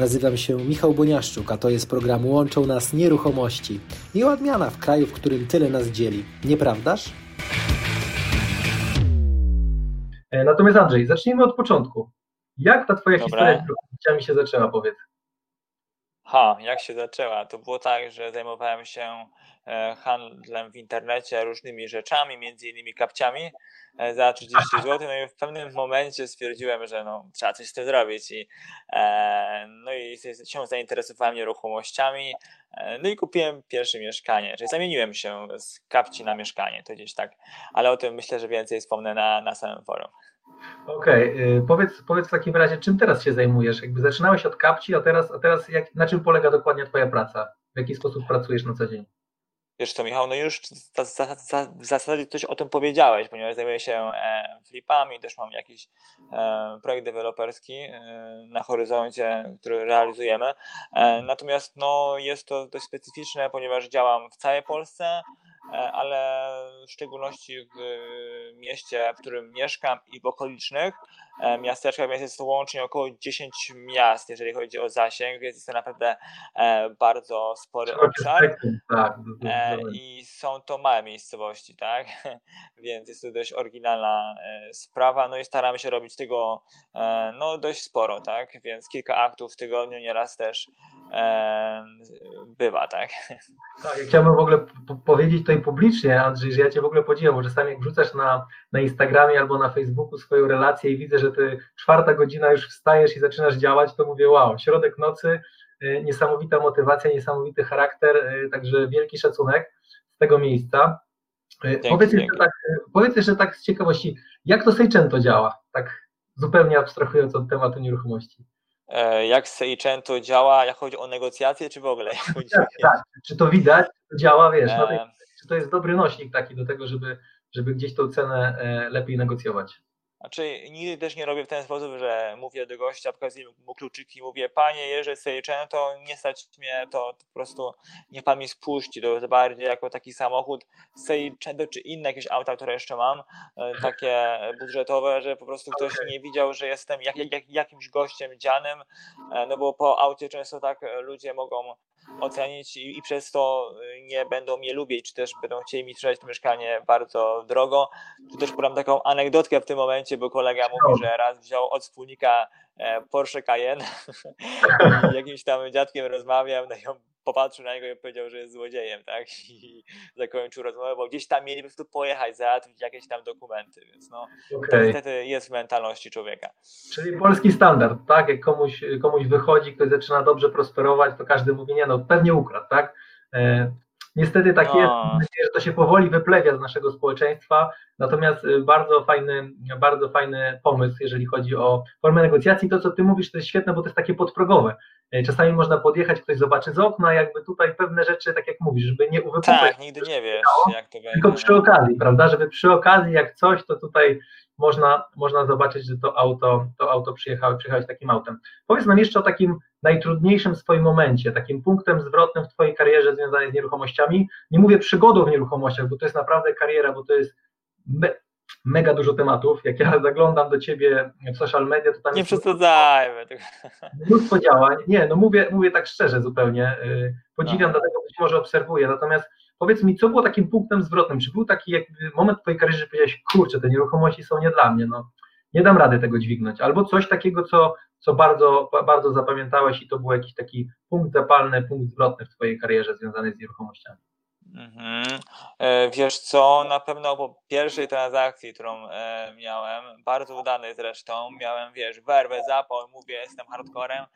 Nazywam się Michał Boniaszczuk, a to jest program Łączą Nas Nieruchomości. Miła odmiana w kraju, w którym tyle nas dzieli. Nieprawdaż? E, natomiast Andrzej, zacznijmy od początku. Jak ta twoja Dobra. historia z nieruchomościami się zaczęła, powiedz? Ha, jak się zaczęła? To było tak, że zajmowałem się e, handlem w internecie różnymi rzeczami, między innymi kapciami e, za 30 zł. No i w pewnym momencie stwierdziłem, że no, trzeba coś z tym zrobić. I, e, no i się zainteresowałem nieruchomościami. E, no i kupiłem pierwsze mieszkanie, czyli zamieniłem się z kapci na mieszkanie, to gdzieś tak. Ale o tym myślę, że więcej wspomnę na, na samym forum. Okej, okay. powiedz, powiedz w takim razie, czym teraz się zajmujesz? Jakby zaczynałeś od kapci, a teraz, a teraz jak, na czym polega dokładnie Twoja praca? W jaki sposób pracujesz na co dzień? Wiesz co, Michał, no już w zasadzie coś o tym powiedziałeś, ponieważ zajmuję się e, flipami, też mam jakiś e, projekt deweloperski e, na horyzoncie, który realizujemy. Natomiast no, jest to dość specyficzne, ponieważ działam w całej Polsce, ale w szczególności w mieście, w którym mieszkam i w okolicznych e, miasteczkach, więc jest to łącznie około 10 miast, jeżeli chodzi o zasięg, więc jest to naprawdę e, bardzo spory obszar. Tak, I są to małe miejscowości, tak? Więc jest to dość oryginalna sprawa. No i staramy się robić tego no, dość sporo, tak? Więc kilka aktów w tygodniu nieraz też bywa, tak? Tak, ja chciałbym w ogóle powiedzieć tutaj publicznie, Andrzej, że ja Cię w ogóle podziwiam, bo czasami jak wrzucasz na, na Instagramie albo na Facebooku swoją relację i widzę, że Ty czwarta godzina już wstajesz i zaczynasz działać, to mówię wow, środek nocy, y, niesamowita motywacja, niesamowity charakter, y, także wielki szacunek z tego miejsca. Dzięki, powiedz, dzięki. Jeszcze tak, powiedz jeszcze tak z ciekawości, jak to Seicento działa, tak zupełnie abstrahując od tematu nieruchomości. E, jak Seicento działa, jak chodzi o negocjacje, czy w ogóle? Tak, tak, czy to widać, czy to działa, wiesz, no, czy to jest dobry nośnik taki do tego, żeby, żeby gdzieś tą cenę e, lepiej negocjować? Znaczy, nigdy też nie robię w ten sposób, że mówię do gościa, pokazuję mu kluczyki, mówię, panie, sobie to nie stać mnie, to, po prostu niech pan mi spuści. To jest bardziej jako taki samochód Seicento, czy inne jakieś auta, które jeszcze mam, e, takie budżetowe, że po prostu ktoś nie widział, że jestem jak, jak, jakimś gościem dzianym, e, no bo po aucie często tak ludzie mogą ocenić i, i, przez to nie będą mnie lubić, czy też będą chcieli mi sprzedać to mieszkanie bardzo drogo. Tu też podam taką anegdotkę w tym momencie, bo kolega mówi, że raz wziął od wspólnika e, Porsche Cayenne i jakimś tam dziadkiem rozmawiał, no i on popatrzył na niego i powiedział, że jest złodziejem, tak? I zakończył rozmowę, bo gdzieś tam mieli po prostu pojechać, załatwić jakieś tam dokumenty, więc no okay. to niestety jest w mentalności człowieka. Czyli polski standard, tak? Jak komuś, komuś wychodzi, ktoś zaczyna dobrze prosperować, to każdy mówi, nie no, pewnie ukradł, tak? Niestety tak no. jest, nadzieję, że to się powoli wyplewia z naszego społeczeństwa, natomiast y, bardzo fajny, bardzo fajny pomysł, jeżeli chodzi o formę negocjacji. To, co ty mówisz, to jest świetne, bo to jest takie podprogowe. E, czasami można podjechać, ktoś zobaczy z okna, jakby tutaj pewne rzeczy, tak jak mówisz, żeby nie uwypuszczać. Tak, nigdy nie wiesz, jak to będzie. Tylko przy okazji, prawda, żeby przy okazji jak coś, to tutaj można, można zobaczyć, że to auto, to auto przyjechało, przyjechałeś takim autem. Powiedz nam jeszcze o takim najtrudniejszym swoim momencie, takim punktem zwrotnym w Twojej karierze związanej z nieruchomościami. Nie mówię przygodą w nieruchomościach, bo to jest naprawdę kariera, bo to jest mega dużo tematów. Jak ja zaglądam do ciebie w social media, to tam nie przesadzajmy. Mnóstwo działań. Nie, no mówię, mówię tak szczerze zupełnie. Y, podziwiam, no. dlatego być może obserwuję. Natomiast powiedz mi, co było takim punktem zwrotnym? Czy był taki moment w twojej karierze, że powiedziałeś, kurczę, te nieruchomości są nie dla mnie, no nie dam rady tego dźwignąć. Albo coś takiego, co, co bardzo, bardzo zapamiętałeś i to był jakiś taki punkt zapalny, punkt zwrotny w twojej karierze związany z nieruchomościami. Mhm. E, wiesz co, na pewno po pierwszej transakcji, którą e, miałem, bardzo udanej zresztą, miałem, wiesz, werwę, zapał, mówię, jestem hardcorem.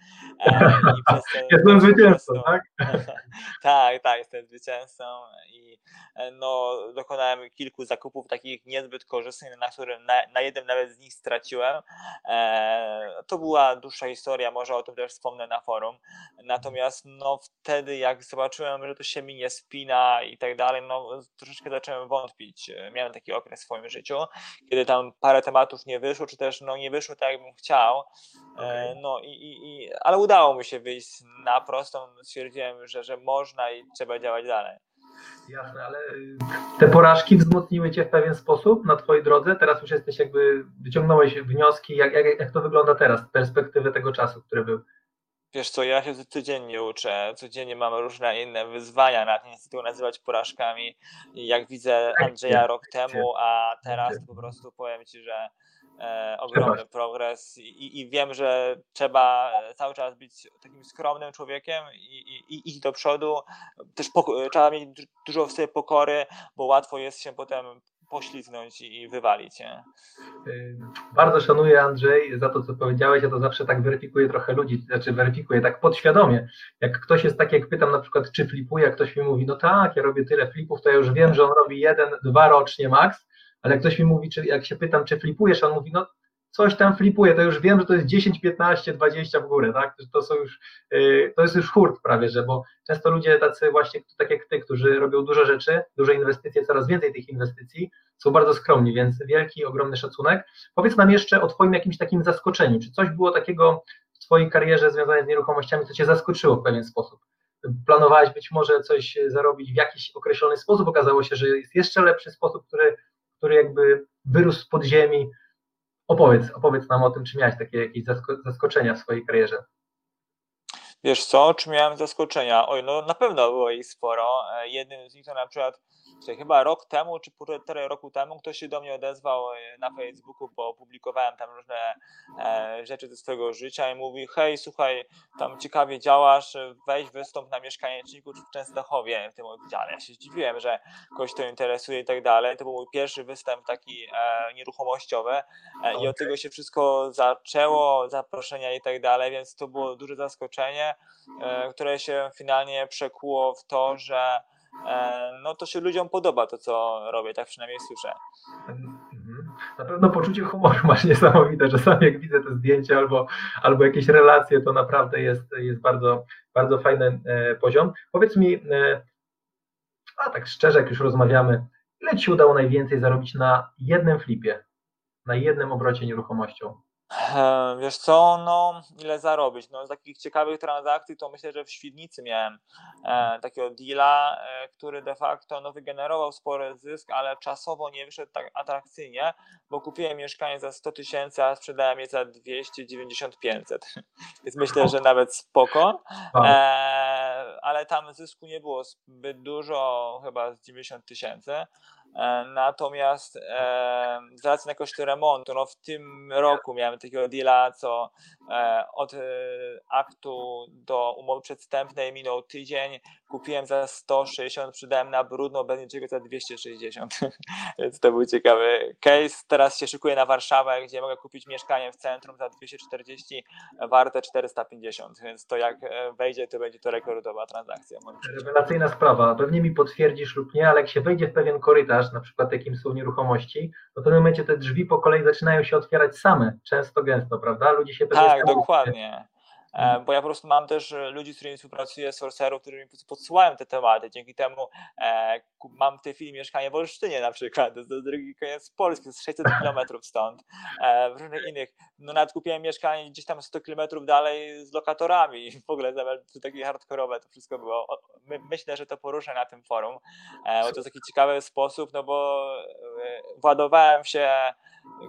E, jestem zwycięzcą, tak? tak, tak, jestem zwycięzcą i no, dokonałem kilku zakupów takich niezbyt korzystnych, na którym na, na jednym nawet z nich straciłem. to była dłuższa historia, może o tym też wspomnę na forum. Natomiast no, wtedy, jak zobaczyłem, że to się mi nie spina i tak dalej, no troszeczkę zacząłem wątpić. Miałem taki okres w swoim życiu, kiedy tam parę tematów nie wyszło, czy też no nie wyszło tak, jakbym chciał. Okay. No i, i, i, ale udało mi się wyjść na prostą. Stwierdziłem, że, że można i trzeba działać dalej. Jasne, ale y, te porażki wzmocniły Cię w pewien sposób na Twojej drodze? Teraz już jesteś jakby, wyciągnąłeś wnioski, jak, jak, jak to wygląda teraz z perspektywy tego czasu, który był? Wiesz co, ja się codziennie uczę, codziennie mam różne inne wyzwania, na nie chcę tego nazywać porażkami. Jak widzę Andrzeja rok temu, a teraz po prostu powiem Ci, że e, ogromny progres I, i wiem, że trzeba cały czas być takim skromnym człowiekiem i, i iść do przodu. Też trzeba mieć dużo w sobie pokory, bo łatwo jest się potem poślizgnąć i wywalić. Nie? Bardzo szanuję Andrzej za to, co powiedziałeś. Ja to zawsze tak weryfikuję trochę ludzi, znaczy weryfikuję tak podświadomie. Jak ktoś jest taki, jak pytam na przykład, czy flipuje, jak ktoś mi mówi, no tak, ja robię tyle flipów, to ja już wiem, że on robi jeden, dwa rocznie max, ale ktoś mi mówi, czy jak się pytam, czy flipujesz, on mówi, no coś tam flipuje, to już wiem, że to jest 10, 15, 20 w górę, tak? To są już, y, to jest już hurt prawie, że bo często ludzie tacy właśnie, tak jak ty, którzy robią dużo rzeczy, duże inwestycje, coraz więcej tych inwestycji, są bardzo skromni, więc wielki, ogromny szacunek. Powiedz nam jeszcze o twoim jakimś takim zaskoczeniu, czy coś było takiego w twojej karierze związane z nieruchomościami, co cię zaskoczyło w pewien sposób? Planowałeś być może coś zarobić w jakiś określony sposób, okazało się, że jest jeszcze lepszy sposób, który, który jakby wyrósł z podziemi, Opowiedz, opowiedz nam o tym, czy miałeś takie jakieś zaskoczenia w swojej karierze. Wiesz co, czy miałem zaskoczenia? Oj, no na pewno było ich sporo. E, jednym z nich to na przykład chyba rok temu, czy półtora roku temu, ktoś się do mnie odezwał e, na Facebooku, bo opublikowałem tam różne e, rzeczy ze swojego życia i mówi, hej, słuchaj, tam ciekawie działasz, weź wystąp na mieszkanieczniku w Częstochowie w tym oddziale. Ja się zdziwiłem, że kogoś to interesuje i tak dalej. To był mój pierwszy występ taki nieruchomościowy i od tego się wszystko zaczęło, zaproszenia i tak dalej, więc to było duże zaskoczenie, e, które się finalnie przekuło w to, że E, no to się ludziom podoba to, co robię, tak przynajmniej słyszę. Mhm. Na pewno poczucie humoru masz niesamowite. Czasami jak widzę te zdjęcia albo, albo jakieś relacje, to naprawdę jest, jest bardzo, bardzo fajny e, poziom. Powiedz mi, a tak szczerze, jak już rozmawiamy, ile Ci udało najwięcej zarobić na jednym flipie, na jednym obrocie nieruchomością? Wiesz co, no ile zarobić? No z takich ciekawych transakcji to myślę, że w Świdnicy miałem e, takiego deala, e, który de facto no, wygenerował spory zysk, ale czasowo nie wyszedł tak atrakcyjnie, bo kupiłem mieszkanie za 100 tysięcy, a sprzedałem je za 290 500. Więc myślę, że nawet spoko. E, ale tam zysku nie było zbyt dużo, chyba z 90 tysięcy. E, natomiast e, z racji na koszty remontu, no w tym roku miałem takiego deala, co e, od aktu do umowy przedstępnej minął tydzień, kupiłem za 160, przydałem na brudno, bez niczego za 260. Więc to był ciekawy case. Teraz się szykuję na Warszawę, gdzie mogę kupić mieszkanie w centrum za 240, warte 450. Więc to jak wejdzie, to będzie to rekordowa transakcja. Rewelacyjna sprawa. Pewnie mi potwierdzisz lub nie, ale jak się wejdzie w pewien korytarz, na przykład jakim są nieruchomości, to w pewnym momencie te drzwi po kolei zaczynają się otwierać same, często gęsto, prawda? Ludzie się Tak, dokładnie. E, bo ja po prostu mam też e, ludzi, z którymi współpracuję, sorcerów, którzy mi podsyłają te tematy. Dzięki temu e, mam w tej chwili mieszkanie w Olsztynie na przykład, to jest drugi koniec Polski, to jest 600 kilometrów stąd, w różnych innych. No nawet kupiłem mieszkanie gdzieś tam 100 kilometrów dalej z lokatorami w ogóle to takie hardkorowe to wszystko było. My, myślę, że to poruszę na tym forum, bo to jest taki ciekawy sposób, no bo władowałem się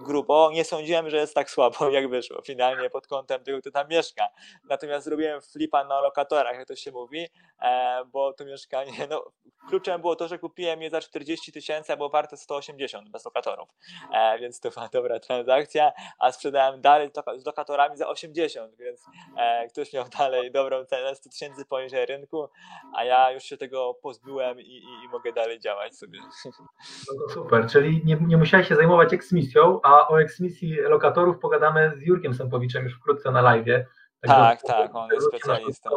grubo, nie sądziłem, że jest tak słabo, jak wyszło finalnie pod kątem tego, kto tam mieszka. Natomiast zrobiłem flipa na lokatorach, jak to się mówi, e, bo to mieszkanie, no kluczem było to, że kupiłem je za 40 tysięcy, a było warte 180 bez lokatorów, e, więc to była dobra transakcja, a sprzedałem dalej z lokatorami za 80, więc e, ktoś miał dalej dobrą cenę, 100 tysięcy poniżej rynku, a ja już się tego pozbyłem i, i, i mogę dalej działać sobie. No super, czyli nie, nie musiałeś się zajmować eksmisją, a o eksmisji lokatorów pogadamy z Jurkiem Sępowiczem już wkrótce na live. Tak, tak, on jest specjalistą.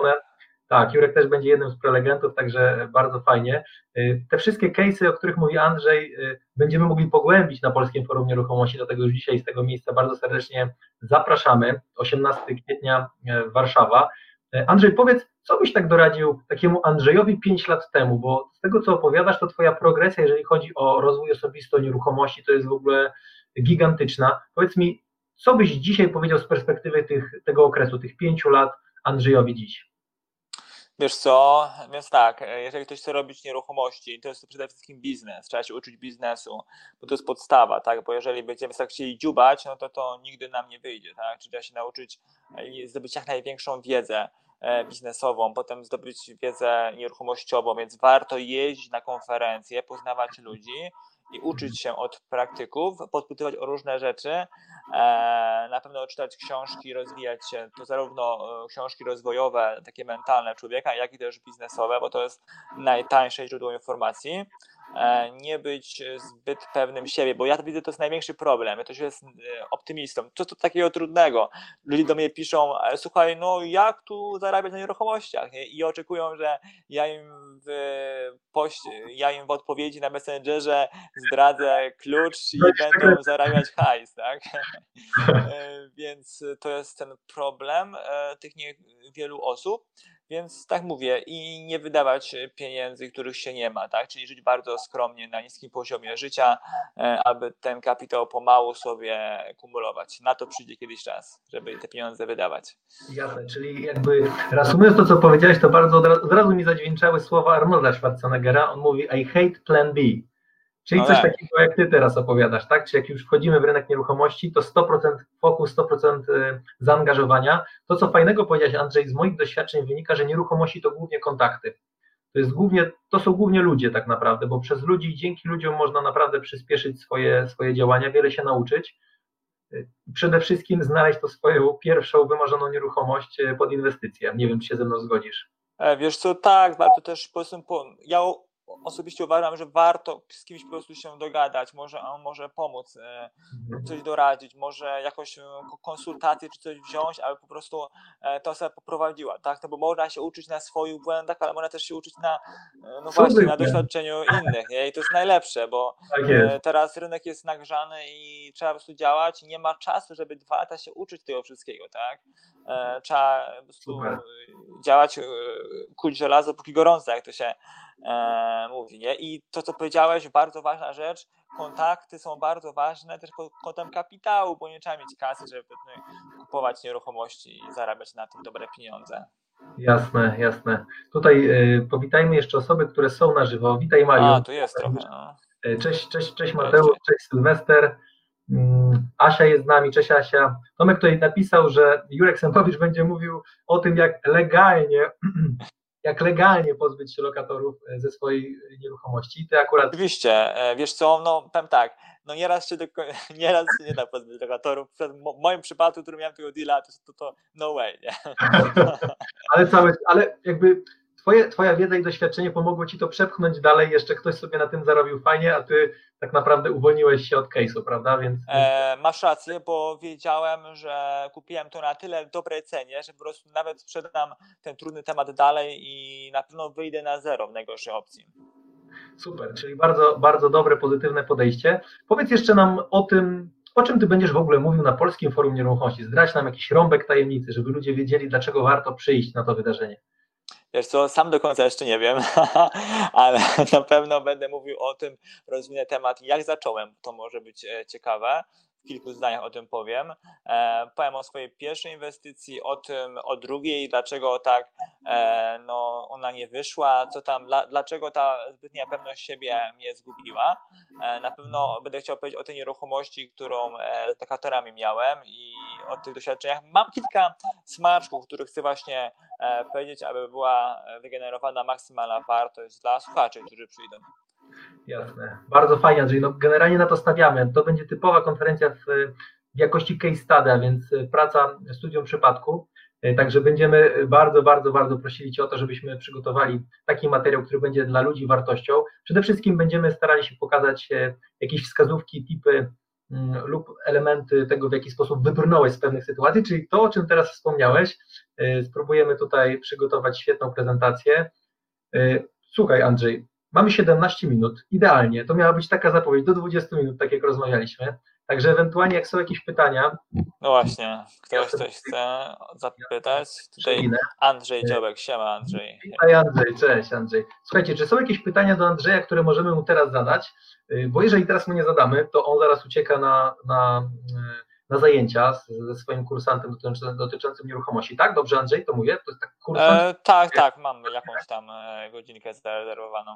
Tak, Jurek też będzie jednym z prelegentów, także bardzo fajnie. Y, te wszystkie case'y, o których mówi Andrzej, y, będziemy mogli pogłębić na Polskim Forum Nieruchomości, dlatego już dzisiaj z tego miejsca bardzo serdecznie zapraszamy. 18 kwietnia y, Warszawa. Andrzej, powiedz, co byś tak doradził takiemu Andrzejowi 5 lat temu, bo z tego, co opowiadasz, to twoja progresja, jeżeli chodzi o rozwój osobisty, o nieruchomości, to jest w ogóle gigantyczna. Powiedz mi, co byś dzisiaj powiedział z perspektywy tych, tego okresu, tych pięciu lat Andrzejowi dziś? Wiesz co, więc tak, jeżeli ktoś chce robić nieruchomości, to jest to przede wszystkim biznes, trzeba się uczyć biznesu, bo to jest podstawa, tak, bo jeżeli będziemy tak chcieli dziubać, no to to nigdy nam nie wyjdzie, tak, trzeba się nauczyć i zdobyć jak największą wiedzę e, biznesową, potem zdobyć wiedzę nieruchomościową, więc warto jeździć na konferencje, poznawać ludzi, i uczyć się od praktyków, podpytywać o różne rzeczy, e, na pewno czytać książki, rozwijać się, to zarówno e, książki rozwojowe, takie mentalne człowieka, jak i też biznesowe, bo to jest najtańsze źródło informacji. E, nie być zbyt pewnym siebie, bo ja widzę, to jest największy problem. Ja też jestem optymistą. Co to takiego trudnego? Ludzie do mnie piszą, słuchaj, no jak tu zarabiać na nieruchomościach? I oczekują, że ja im w, poś, ja im w odpowiedzi na Messengerze zdradzę klucz i będą zarabiać hajs, tak? E, więc to jest ten problem e, tych wielu osób. Więc tak mówię, i nie wydawać pieniędzy, których się nie ma, tak? Czyli żyć bardzo skromnie na niskim poziomie życia, e, aby ten kapitał pomału sobie kumulować. Na to przyjdzie kiedyś czas, żeby te pieniądze wydawać. Jasne, czyli jakby reasumując to, co powiedziałeś, to bardzo od razu mi zadźwięczały słowa Arnolda Schwarzeneggera. On mówi I hate plan B. Czyli no coś tak. takiego, jak ty teraz opowiadasz, tak? Czy jak już wchodzimy w rynek nieruchomości, to 100% fokus, 100% y, zaangażowania. To, co fajnego powiedziałeś, Andrzej, z moich doświadczeń wynika, że nieruchomości to głównie kontakty. To, jest głównie, to są głównie ludzie tak naprawdę, bo przez ludzi, dzięki ludziom można naprawdę przyspieszyć swoje, swoje działania, wiele się nauczyć. Y, przede wszystkim znaleźć to swoją pierwszą wymarzoną nieruchomość y, pod inwestycję. Nie wiem, czy się ze mną zgodzisz. E, wiesz co, tak, warto też po prostu, ja osobiście uważam, że warto z kimś po prostu się dogadać, może on może pomóc, e, mhm. coś doradzić, może jakąś e, konsultację czy coś wziąć, ale po prostu e, to osoba poprowadziła, tak? No bo można się uczyć na swoich błędach, ale można też się uczyć na, no właśnie, na doświadczeniu innych, nie? I to jest najlepsze, bo tak teraz rynek jest nagrzany i trzeba po prostu działać, nie ma czasu, żeby dwa lata się uczyć tego wszystkiego, tak? Trzeba po prostu Super. działać, kuć żelazo póki gorące, jak to się e, mówi. Nie? I to, co powiedziałeś, bardzo ważna rzecz, kontakty są bardzo ważne też pod kątem kapitału, bo nie trzeba mieć kasy, żeby kupować nieruchomości i zarabiać na tym dobre pieniądze. Jasne, jasne. Tutaj y, powitajmy jeszcze osoby, które są na żywo. Witaj Mariusz. A, tu jest trochę. No. E, cześć, cześć, cześć Mateusz, cześć Sylwester. Mm, Asia jest z nami, cześć Asia. Tomek tutaj napisał, że Jurek Sępowicz będzie mówił o tym, jak legalnie jak legalnie pozbyć się lokatorów e, ze swojej nieruchomości. Ty akurat. Oczywiście, e, wiesz co, no powiem tak, no nieraz się, do, nieraz się nie da pozbyć lokatorów. W moim przypadku, który miałem tego deala, to, to, to no way, nie? ale, całe, ale jakby twoje, twoja wiedza i doświadczenie pomogło ci to przepchnąć dalej, jeszcze ktoś sobie na tym zarobił fajnie, a ty tak naprawdę uwolniłeś się od case'u, prawda? Więc... E, masz rację, bo wiedziałem, że kupiłem to na tyle dobrej cenie, że po prostu nawet sprzedam ten trudny temat dalej i na pewno wyjdę na zero w najgorszej opcji. Super, czyli bardzo, bardzo dobre, pozytywne podejście. Powiedz jeszcze nam o tym, o czym ty będziesz w ogóle mówił na Polskim Forum Nieruchomości. Zdradź nam jakiś rąbek tajemnicy, żeby ludzie wiedzieli, dlaczego warto przyjść na to wydarzenie. Wiesz co, sam do końca jeszcze nie wiem, ale na pewno będę mówił o tym, rozwinę temat, jak zacząłem, to może być e, ciekawe w kilku zdaniach o tym powiem. E, powiem o swojej pierwszej inwestycji, o tym, o drugiej, dlaczego tak e, no, ona nie wyszła, co tam, dla, dlaczego ta zbytnia pewność siebie mnie zgubiła. E, na pewno będę chciał powiedzieć o tej nieruchomości, którą e, z lokatorami miałem i o tych doświadczeniach. Mam kilka smaczków, których chcę właśnie e, powiedzieć, aby była wygenerowana maksymalna wartość dla słuchaczy, którzy przyjdą. Jasne. Bardzo fajnie, Andrzej. No, generalnie na to stawiamy. To będzie typowa konferencja w, w jakości case study, a więc praca studium przypadku. Także będziemy bardzo, bardzo, bardzo prosili Cię o to, żebyśmy przygotowali taki materiał, który będzie dla ludzi wartością. Przede wszystkim będziemy starali się pokazać e, jakieś wskazówki, typy mm, lub elementy tego, w jaki sposób wybrnąłeś z pewnych sytuacji, czyli to, o czym teraz wspomniałeś. E, spróbujemy tutaj przygotować świetną prezentację. E, słuchaj, Andrzej, Mamy 17 minut, idealnie. To miała być taka zapowiedź do 20 minut, tak jak rozmawialiśmy. Także ewentualnie, jak są jakieś pytania. No właśnie, ktoś coś chce zapytać. Tutaj Andrzej Dziobek, siema Andrzej. Witaj Andrzej, cześć Andrzej. Słuchajcie, czy są jakieś pytania do Andrzeja, które możemy mu teraz zadać? Y, bo jeżeli teraz mu nie zadamy, to on zaraz ucieka na, na na zajęcia z, ze swoim kursantem dotyczącym, dotyczącym nieruchomości, tak? Dobrze Andrzej to mówię? To jest tak kursant? E, tak, tak, mam jakąś tam e, godzinkę zarezerwowaną.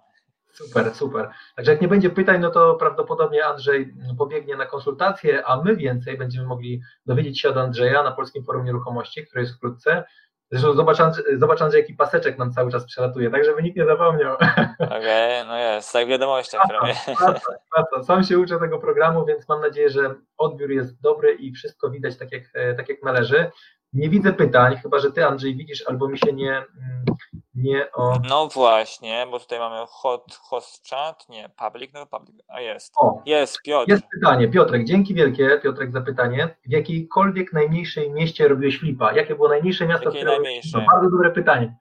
Super, super. Także jak nie będzie pytań, no to prawdopodobnie Andrzej pobiegnie na konsultację, a my więcej będziemy mogli dowiedzieć się od Andrzeja na Polskim Forum Nieruchomości, które jest wkrótce. Zresztą zobacz, zobacz Andrzej, jaki paseczek nam cały czas przelatuje, tak żeby nikt nie zapomniał. Okej, okay, no jest, tak w wiadomościach prawie. Sam się uczę tego programu, więc mam nadzieję, że odbiór jest dobry i wszystko widać tak jak, e, tak jak należy. Nie widzę pytań, chyba że ty Andrzej widzisz, albo mi się nie, mm, nie o... No właśnie, bo tutaj mamy hot, host chat, nie, public, no public, a jest. O, jest, Piotr. Jest pytanie, Piotrek, dzięki wielkie, Piotrek za pytanie. W jakiejkolwiek najmniejszej mieście robiłeś flipa? Jakie było najmniejsze miasto? Jakie najmniejsze? No, bardzo dobre pytanie.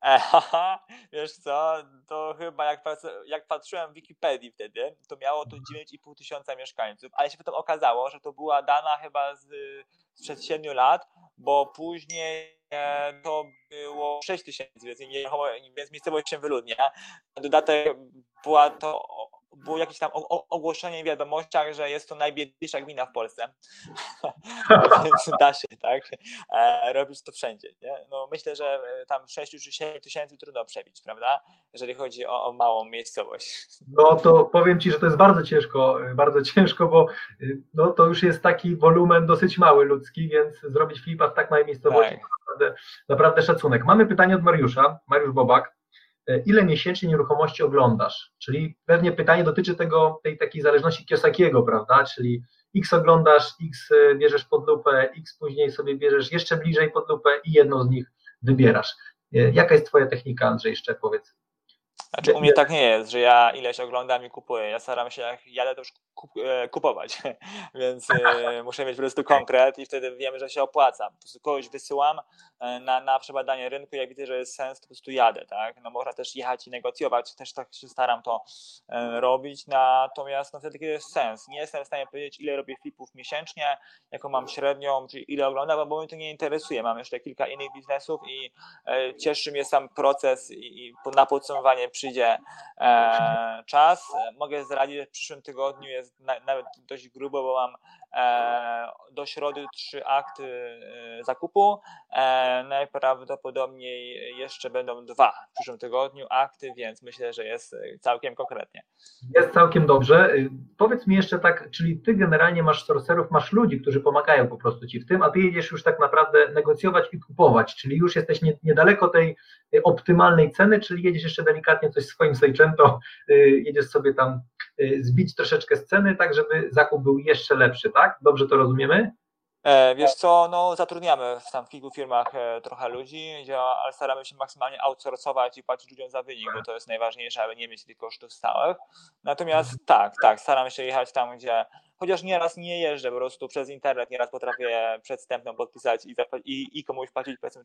Eha, wiesz co, to chyba jak, jak patrzyłem w Wikipedii wtedy, to miało to 9,5 tysiąca mieszkańców, ale się potem okazało, że to była dana chyba z, sprzed 7 lat, bo później e, to było 6 tysięcy, więc, więc miejscowość się wyludnia. Dodatek była to było jakieś tam ogłoszenie w wiadomościach, że jest to najbiedniejsza gmina w Polsce. Więc da się, tak? E, robić to wszędzie. Nie? No, myślę, że e, tam 6 czy 7 tysięcy trudno przebić, prawda? Jeżeli chodzi o, o, małą miejscowość. No to powiem Ci, że to jest bardzo ciężko, e, bardzo ciężko, bo no, to już jest taki wolumen dosyć mały ludzki, więc zrobić flipa w tak małej miejscowości tak. naprawdę, naprawdę szacunek. Mamy pytanie od Mariusza, Mariusz Bobak. E, ile miesięcznie nieruchomości oglądasz. Czyli pewnie pytanie dotyczy tego, tej takiej zależności Kiosakiego, prawda? Czyli X oglądasz, X e, bierzesz pod lupę, X później sobie bierzesz jeszcze bliżej pod lupę i jedną z nich wybierasz. E, jaka jest Twoja technika, Andrzej, jeszcze powiedz? Znaczy u mnie tak nie jest, że ja ileś oglądam i kupuję. Ja staram się, jak jadę, to już e, kupować, więc e, muszę mieć po prostu konkret i wtedy wiemy, że się opłaca. Po prostu kogoś wysyłam e, na, na przebadanie rynku, jak widzę, że jest sens, to po prostu jadę, tak? No można też jechać i negocjować, też tak się staram to robić, natomiast no wtedy, kiedy jest sens. Nie jestem w stanie powiedzieć, ile robię flipów miesięcznie, jaką mam średnią, czyli ile oglądam, bo mnie to nie interesuje. Mam jeszcze kilka innych biznesów i cieszy mnie sam proces i, i na podsumowanie przyjdzie e, czas. Mogę zdradzić, w przyszłym tygodniu jest na, nawet dość grubo, bo mam do środy trzy akty e, zakupu. E, najprawdopodobniej jeszcze będą dwa w przyszłym tygodniu akty, więc myślę, że jest całkiem konkretnie. Jest całkiem dobrze. Powiedz mi jeszcze tak, czyli ty generalnie masz sorcerów, masz ludzi, którzy pomagają po prostu ci w tym, a ty jedziesz już tak naprawdę negocjować i kupować, czyli już jesteś niedaleko tej optymalnej ceny, czyli jedziesz jeszcze delikatnie coś swoim Seicento, jedziesz sobie tam zbić troszeczkę sceny, tak żeby zakup był jeszcze lepszy, tak? Dobrze to rozumiemy? E, wiesz co, no zatrudniamy w tam w kilku firmach e, trochę ludzi, ale staramy się maksymalnie outsourcować i płacić ludziom za wynik, bo to jest najważniejsze, aby nie mieć tych kosztów stałych. Natomiast mhm. tak, tak, staramy się jechać tam, gdzie chociaż nieraz nie jeżdżę po prostu przez internet, nieraz potrafię przedstępną podpisać i, i, i komuś płacić powiedzmy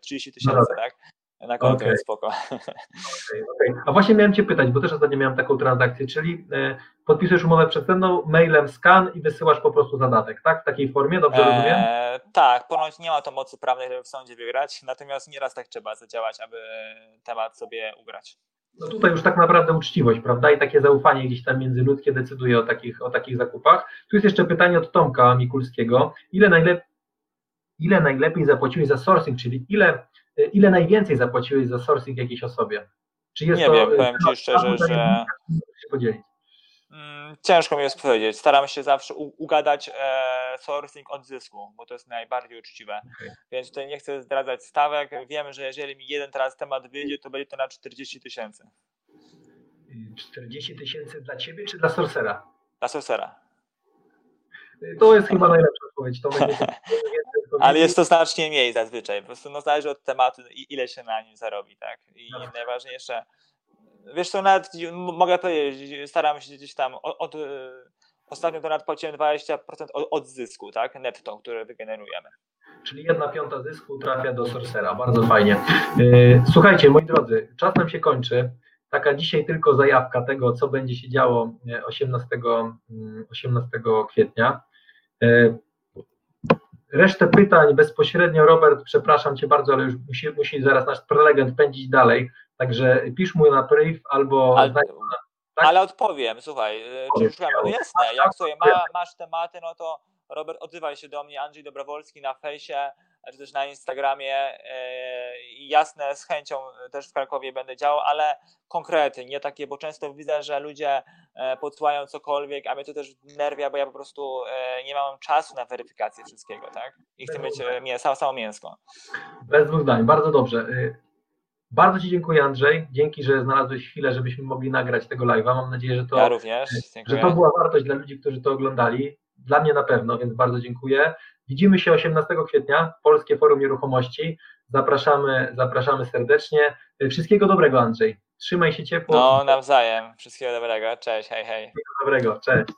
30 e, tysięcy, tak? Na konto okay. jest spoko. Okay, okay. A właśnie miałem Cię pytać, bo też ostatnio miałem taką transakcję, czyli e, podpisujesz umowę przedstępną, mailem skan i wysyłasz po prostu zadatek, tak? W takiej formie, dobrze eee, rozumiem? Tak, ponoć nie ma to mocy prawnej, żeby w sądzie wygrać, natomiast nieraz tak trzeba zadziałać, aby temat sobie ugrać. No tutaj już tak naprawdę uczciwość, prawda? I takie zaufanie gdzieś tam międzyludzkie decyduje o takich, o takich zakupach. Tu jest jeszcze pytanie od Tomka Mikulskiego. Ile, najlep ile najlepiej zapłaciłeś za sourcing, czyli ile ile najwięcej zapłaciłeś za sourcing jakiejś osobie? Czy jest nie to, wiem, powiem Ci szczerze, że... Podzielić. Mm, ciężko mi jest powiedzieć. Staram się zawsze ugadać e, sourcing od zysku, bo to jest najbardziej uczciwe. Okay. Więc tutaj nie chcę zdradzać stawek. Wiem, że jeżeli mi jeden teraz temat wyjdzie, to będzie to na 40 tysięcy. 40 tysięcy dla Ciebie czy dla Sorcera? Dla Sorcera. To jest chyba najlepsza odpowiedź. To będzie Ale jest to znacznie mniej zazwyczaj. Po prostu no, zależy od tematu, ile się na nim zarobi, tak? I najważniejsze, wiesz co, nawet mogę powiedzieć, staram się gdzieś tam od, od ostatnio to nawet płaciłem 20% od, od zysku, tak? Netto, które wygenerujemy. Czyli jedna piąta zysku trafia do Sorcera. Bardzo fajnie. Y, słuchajcie, moi drodzy, czas nam się kończy. Taka dzisiaj tylko zajawka tego, co będzie się działo 18, y, 18 mm, kwietnia. Resztę pytań bezpośrednio, Robert, przepraszam Cię bardzo, ale już musi, musi zaraz nasz prelegent pędzić dalej, także pisz mu na priv albo... Ale, tak? ale odpowiem, słuchaj, czy już no jasne, jak sobie ma, masz tematy, no to Robert, odzywaj się do mnie, Andrzej Dobrowolski na fejsie, czy też na Instagramie. E, jasne, z chęcią też w Krakowie będę działał, ale konkrety, nie takie, bo często widzę, że ludzie e, podsyłają cokolwiek, a mnie to też nerwia, bo ja po prostu e, nie mam czasu na weryfikację wszystkiego, tak? I chcę mieć mięso, samo mięsko. Bez dwóch zdań, bardzo dobrze. Bardzo Ci dziękuję Andrzej, dzięki, że znalazłeś chwilę, żebyśmy mogli nagrać tego live'a. Mam nadzieję, że to, ja również, że to była wartość dla ludzi, którzy to oglądali. Dla mnie na pewno, więc bardzo dziękuję. Widzimy się 18 kwietnia, Polskie Forum Nieruchomości. Zapraszamy, zapraszamy serdecznie. Wszystkiego dobrego, Andrzej. Trzymaj się ciepło. No, nawzajem. Wszystkiego dobrego. Cześć, hej, hej. Wszystkiego dobrego, cześć.